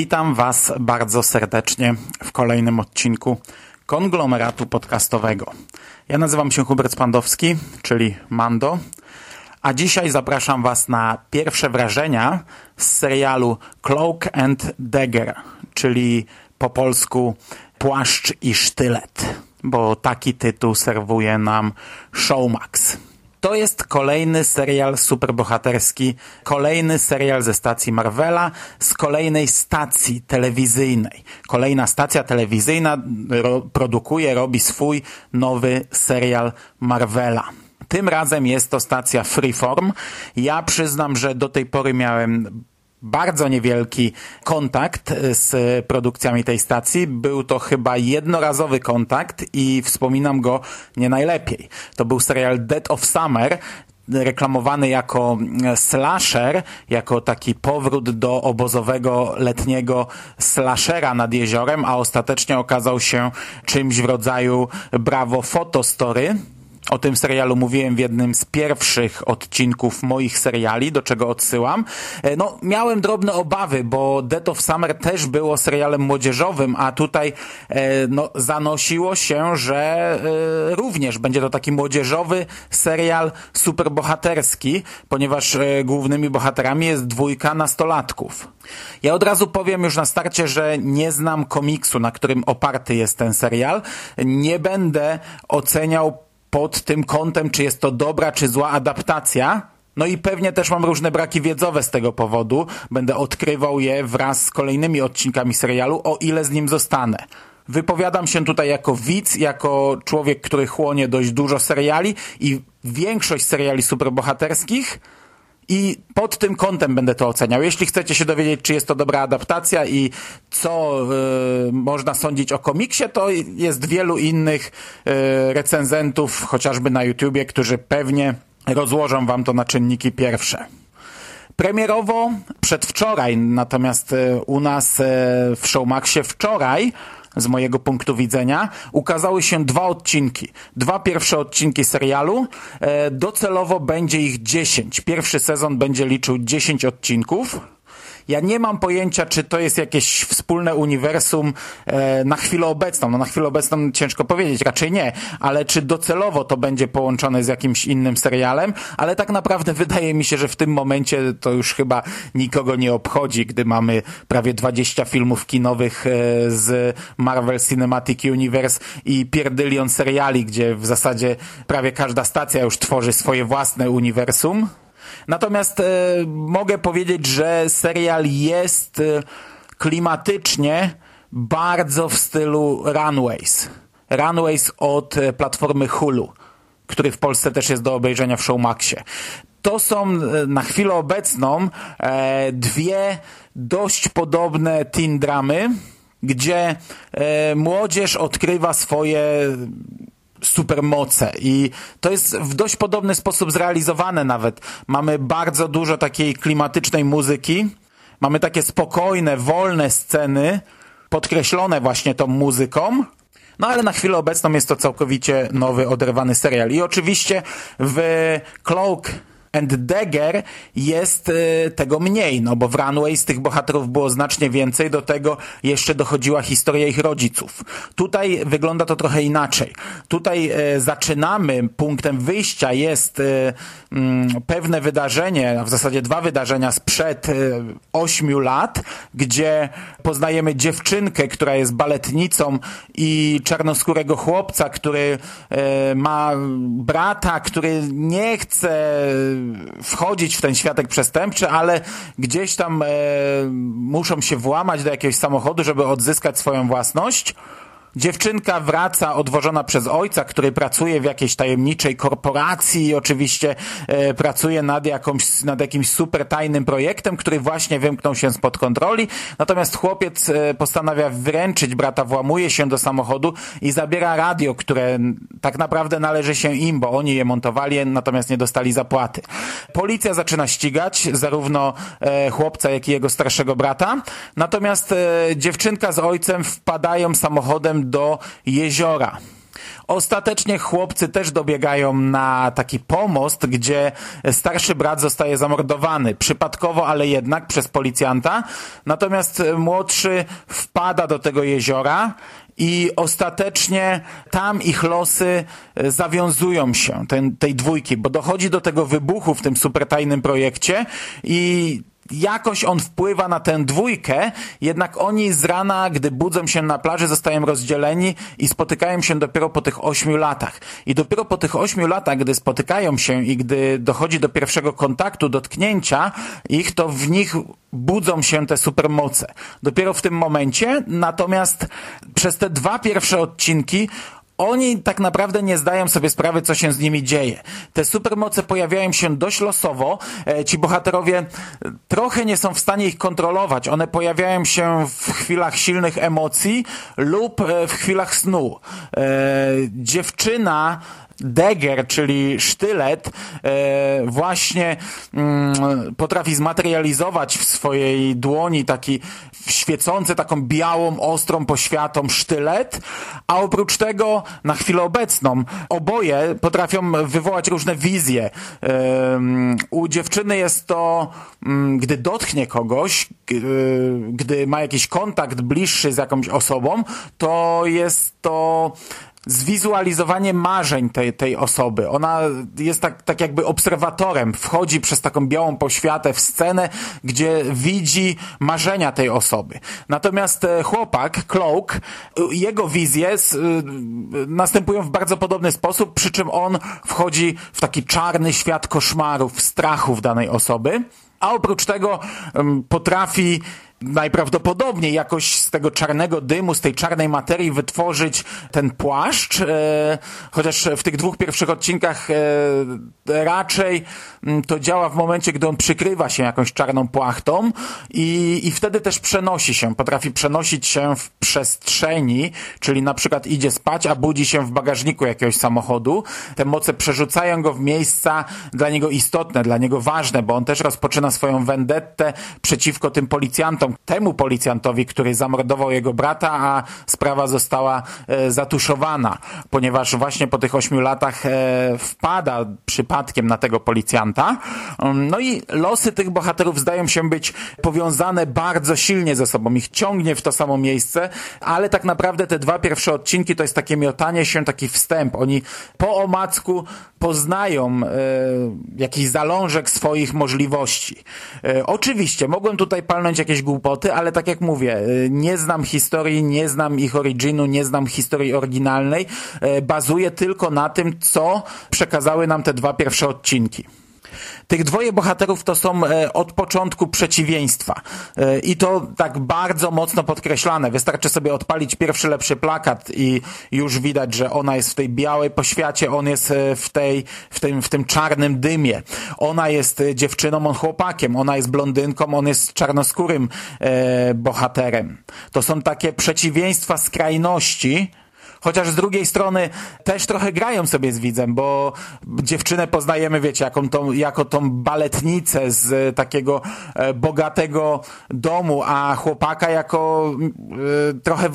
Witam Was bardzo serdecznie w kolejnym odcinku konglomeratu podcastowego. Ja nazywam się Hubert Spandowski, czyli Mando, a dzisiaj zapraszam Was na pierwsze wrażenia z serialu Cloak and Dagger, czyli po polsku Płaszcz i Sztylet, bo taki tytuł serwuje nam Showmax. To jest kolejny serial superbohaterski, kolejny serial ze stacji Marvela, z kolejnej stacji telewizyjnej. Kolejna stacja telewizyjna ro produkuje, robi swój nowy serial Marvela. Tym razem jest to stacja Freeform. Ja przyznam, że do tej pory miałem bardzo niewielki kontakt z produkcjami tej stacji. Był to chyba jednorazowy kontakt i wspominam go nie najlepiej. To był serial Dead of Summer, reklamowany jako slasher, jako taki powrót do obozowego letniego slashera nad jeziorem, a ostatecznie okazał się czymś w rodzaju Bravo Photostory. O tym serialu mówiłem w jednym z pierwszych odcinków moich seriali, do czego odsyłam. No, miałem drobne obawy, bo Death of Summer też było serialem młodzieżowym, a tutaj no, zanosiło się, że również będzie to taki młodzieżowy serial superbohaterski, ponieważ głównymi bohaterami jest dwójka nastolatków. Ja od razu powiem już na starcie, że nie znam komiksu, na którym oparty jest ten serial. Nie będę oceniał pod tym kątem, czy jest to dobra, czy zła adaptacja. No i pewnie też mam różne braki wiedzowe z tego powodu. Będę odkrywał je wraz z kolejnymi odcinkami serialu, o ile z nim zostanę. Wypowiadam się tutaj jako widz, jako człowiek, który chłonie dość dużo seriali i większość seriali superbohaterskich i pod tym kątem będę to oceniał. Jeśli chcecie się dowiedzieć, czy jest to dobra adaptacja i co y, można sądzić o komiksie, to jest wielu innych y, recenzentów, chociażby na YouTubie, którzy pewnie rozłożą wam to na czynniki pierwsze. Premierowo przedwczoraj, natomiast y, u nas w Showmaxie wczoraj z mojego punktu widzenia, ukazały się dwa odcinki. Dwa pierwsze odcinki serialu. Docelowo będzie ich 10. Pierwszy sezon będzie liczył 10 odcinków. Ja nie mam pojęcia, czy to jest jakieś wspólne uniwersum e, na chwilę obecną. No na chwilę obecną ciężko powiedzieć, raczej nie, ale czy docelowo to będzie połączone z jakimś innym serialem, ale tak naprawdę wydaje mi się, że w tym momencie to już chyba nikogo nie obchodzi, gdy mamy prawie 20 filmów kinowych e, z Marvel Cinematic Universe i pierdylion seriali, gdzie w zasadzie prawie każda stacja już tworzy swoje własne uniwersum. Natomiast e, mogę powiedzieć, że serial jest e, klimatycznie bardzo w stylu Runways. Runways od e, platformy Hulu, który w Polsce też jest do obejrzenia w Showmaxie. To są na chwilę obecną dwie dość podobne teen dramy, gdzie młodzież odkrywa swoje supermoce i to jest w dość podobny sposób zrealizowane nawet. Mamy bardzo dużo takiej klimatycznej muzyki, mamy takie spokojne, wolne sceny, podkreślone właśnie tą muzyką, no ale na chwilę obecną jest to całkowicie nowy, oderwany serial. I oczywiście w Cloak and Dagger jest y, tego mniej, no bo w Runways tych bohaterów było znacznie więcej, do tego jeszcze dochodziła historia ich rodziców. Tutaj wygląda to trochę inaczej. Tutaj y, zaczynamy, punktem wyjścia jest y, mm, pewne wydarzenie, a w zasadzie dwa wydarzenia sprzed ośmiu lat, gdzie poznajemy dziewczynkę, która jest baletnicą i czarnoskórego chłopca, który ma brata, który nie chce wchodzić w ten światek przestępczy, ale gdzieś tam e, muszą się włamać do jakiegoś samochodu, żeby odzyskać swoją własność. Dziewczynka wraca odwożona przez ojca, który pracuje w jakiejś tajemniczej korporacji i oczywiście e, pracuje nad, jakąś, nad jakimś super tajnym projektem, który właśnie wymknął się spod kontroli. Natomiast chłopiec e, postanawia wręczyć brata, włamuje się do samochodu i zabiera radio, które tak naprawdę należy się im, bo oni je montowali, natomiast nie dostali zapłaty. Policja zaczyna ścigać zarówno e, chłopca, jak i jego starszego brata. Natomiast e, dziewczynka z ojcem wpadają samochodem do jeziora. Ostatecznie chłopcy też dobiegają na taki pomost, gdzie starszy brat zostaje zamordowany. Przypadkowo, ale jednak przez policjanta. Natomiast młodszy wpada do tego jeziora i ostatecznie tam ich losy zawiązują się, ten, tej dwójki, bo dochodzi do tego wybuchu w tym supertajnym projekcie i jakoś on wpływa na tę dwójkę, jednak oni z rana, gdy budzą się na plaży, zostają rozdzieleni i spotykają się dopiero po tych ośmiu latach. I dopiero po tych ośmiu latach, gdy spotykają się i gdy dochodzi do pierwszego kontaktu, dotknięcia ich, to w nich budzą się te supermoce. Dopiero w tym momencie, natomiast przez te dwa pierwsze odcinki oni tak naprawdę nie zdają sobie sprawy, co się z nimi dzieje. Te supermoce pojawiają się dość losowo. E, ci bohaterowie trochę nie są w stanie ich kontrolować. One pojawiają się w chwilach silnych emocji lub e, w chwilach snu. E, dziewczyna dagger, czyli sztylet, e, właśnie mm, potrafi zmaterializować w swojej dłoni taki świecący taką białą, ostrą poświatą sztylet, a oprócz tego na chwilę obecną oboje potrafią wywołać różne wizje. E, u dziewczyny jest to, mm, gdy dotknie kogoś, gdy ma jakiś kontakt bliższy z jakąś osobą, to jest to zwizualizowanie marzeń tej, tej osoby. Ona jest tak, tak jakby obserwatorem, wchodzi przez taką białą poświatę w scenę, gdzie widzi marzenia tej osoby. Natomiast e, chłopak, Cloak, e, jego wizje y, następują w bardzo podobny sposób, przy czym on wchodzi w taki czarny świat koszmarów, strachów danej osoby, a oprócz tego potrafi najprawdopodobniej jakoś z tego czarnego dymu, z tej czarnej materii wytworzyć ten płaszcz, e, chociaż w tych dwóch pierwszych odcinkach e, raczej mm, to działa w momencie, gdy on przykrywa się jakąś czarną płachtą i, i wtedy też przenosi się, potrafi przenosić się w przestrzeni, czyli na przykład idzie spać, a budzi się w bagażniku jakiegoś samochodu. Te moce przerzucają go w miejsca dla niego istotne, dla niego ważne, bo on też rozpoczyna swoją vendettę przeciwko tym policjantom, temu policjantowi, który zamordował jego brata, a sprawa została e, zatuszowana, ponieważ właśnie po tych ośmiu latach e, wpada przypadkiem na tego policjanta. Um, no i losy tych bohaterów zdają się być powiązane bardzo silnie ze sobą. Ich ciągnie w to samo miejsce, ale tak naprawdę te dwa pierwsze odcinki to jest takie miotanie się, taki wstęp. Oni po omacku poznają e, jakiś zalążek swoich możliwości. E, oczywiście, mogłem tutaj palnąć jakieś głupoty, ale tak jak mówię, e, nie znam historii, nie znam ich originu, nie znam historii oryginalnej. E, bazuję tylko na tym, co przekazały nam te dwa pierwsze odcinki. Tych dwoje bohaterów to są e, od początku przeciwieństwa. E, I to tak bardzo mocno podkreślane. Wystarczy sobie odpalić pierwszy lepszy plakat i już widać, że ona jest w tej białej poświacie, on jest e, w, tej, w, tym, w tym czarnym dymie. Ona jest dziewczyną, on chłopakiem. Ona jest blondynką, on jest czarnoskórym bohaterem. To są takie przeciwieństwa skrajności, Chociaż z drugiej strony też trochę grają sobie z widzem, bo dziewczynę poznajemy, wiecie, jaką tą, jako tą baletnicę z takiego e, bogatego domu, a chłopaka jako e, trochę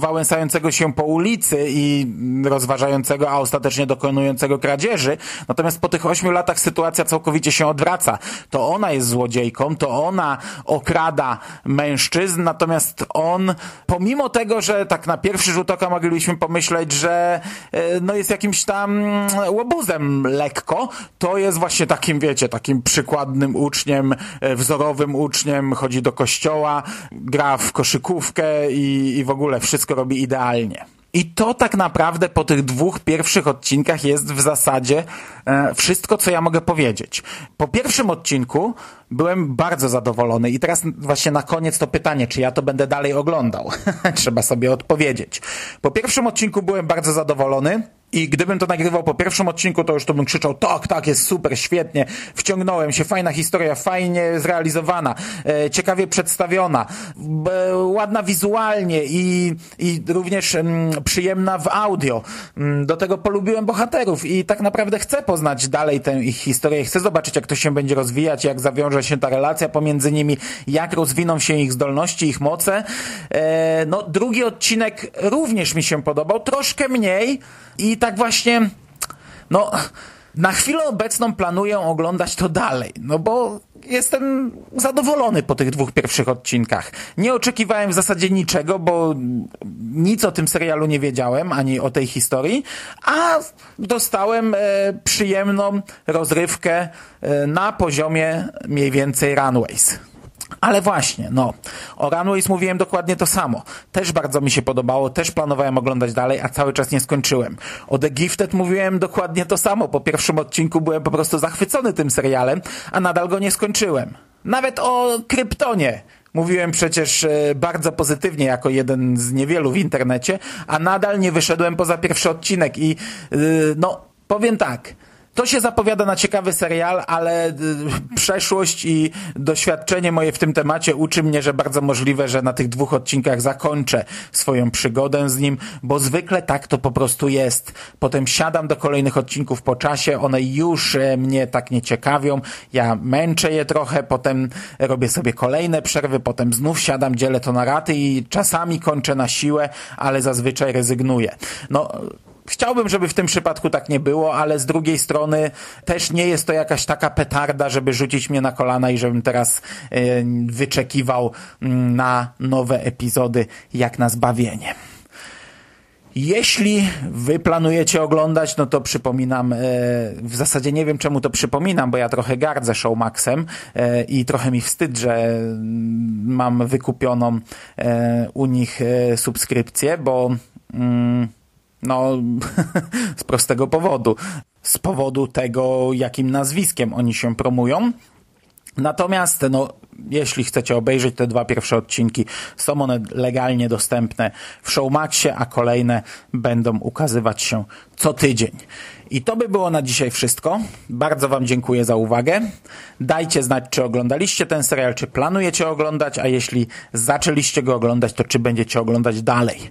wałęsającego się po ulicy i rozważającego, a ostatecznie dokonującego kradzieży. Natomiast po tych ośmiu latach sytuacja całkowicie się odwraca. To ona jest złodziejką, to ona okrada mężczyzn, natomiast on, pomimo tego, że tak na pierwszy rzut oka moglibyśmy pomyśleć, że e, no jest jakimś tam łobuzem lekko, to jest właśnie takim, wiecie, takim przykładnym uczniem, e, wzorowym uczniem, chodzi do kościoła, gra w koszykówkę i, i w ogóle wszystko robi idealnie. I to tak naprawdę po tych dwóch pierwszych odcinkach jest w zasadzie e, wszystko, co ja mogę powiedzieć. Po pierwszym odcinku byłem bardzo zadowolony i teraz właśnie na koniec to pytanie, czy ja to będę dalej oglądał. Trzeba sobie odpowiedzieć. Po pierwszym odcinku byłem bardzo zadowolony. I gdybym to nagrywał po pierwszym odcinku, to już to bym krzyczał, tak, tak, jest super, świetnie, wciągnąłem się, fajna historia, fajnie zrealizowana, e, ciekawie przedstawiona, ładna wizualnie i, i również mm, przyjemna w audio. Mm, do tego polubiłem bohaterów i tak naprawdę chcę poznać dalej tę ich historię, chcę zobaczyć, jak to się będzie rozwijać, jak zawiąże się ta relacja pomiędzy nimi, jak rozwiną się ich zdolności, ich moce. E, no, drugi odcinek również mi się podobał, troszkę mniej, i tak właśnie, no, na chwilę obecną planuję oglądać to dalej, no bo jestem zadowolony po tych dwóch pierwszych odcinkach. Nie oczekiwałem w zasadzie niczego, bo nic o tym serialu nie wiedziałem, ani o tej historii, a dostałem e, przyjemną rozrywkę e, na poziomie mniej więcej Runways. Ale właśnie, no, o Runways mówiłem dokładnie to samo. Też bardzo mi się podobało, też planowałem oglądać dalej, a cały czas nie skończyłem. O The Gifted mówiłem dokładnie to samo. Po pierwszym odcinku byłem po prostu zachwycony tym serialem, a nadal go nie skończyłem. Nawet o Kryptonie mówiłem przecież e, bardzo pozytywnie jako jeden z niewielu w internecie, a nadal nie wyszedłem poza pierwszy odcinek i yy, no, powiem tak, to się zapowiada na ciekawy serial, ale y, przeszłość i doświadczenie moje w tym temacie uczy mnie, że bardzo możliwe, że na tych dwóch odcinkach zakończę swoją przygodę z nim, bo zwykle tak to po prostu jest. Potem siadam do kolejnych odcinków po czasie, one już e, mnie tak nie ciekawią, ja męczę je trochę, potem robię sobie kolejne przerwy, potem znów siadam, dzielę to na raty i czasami kończę na siłę, ale zazwyczaj rezygnuję. No, Chciałbym, żeby w tym przypadku tak nie było, ale z drugiej strony też nie jest to jakaś taka petarda, żeby rzucić mnie na kolana i żebym teraz yy, wyczekiwał yy, na nowe epizody jak na zbawienie. Jeśli wy planujecie oglądać, no to przypominam, e, w zasadzie nie wiem czemu to przypominam, bo ja trochę gardzę Showmaxem e, i trochę mi wstyd, że mam wykupioną e, u nich subskrypcję, bo mm, no, z prostego powodu. Z powodu tego, jakim nazwiskiem oni się promują. Natomiast, no, jeśli chcecie obejrzeć te dwa pierwsze odcinki, są one legalnie dostępne w Showmaxie, a kolejne będą ukazywać się co tydzień. I to by było na dzisiaj wszystko. Bardzo Wam dziękuję za uwagę. Dajcie znać, czy oglądaliście ten serial, czy planujecie oglądać, a jeśli zaczęliście go oglądać, to czy będziecie oglądać dalej.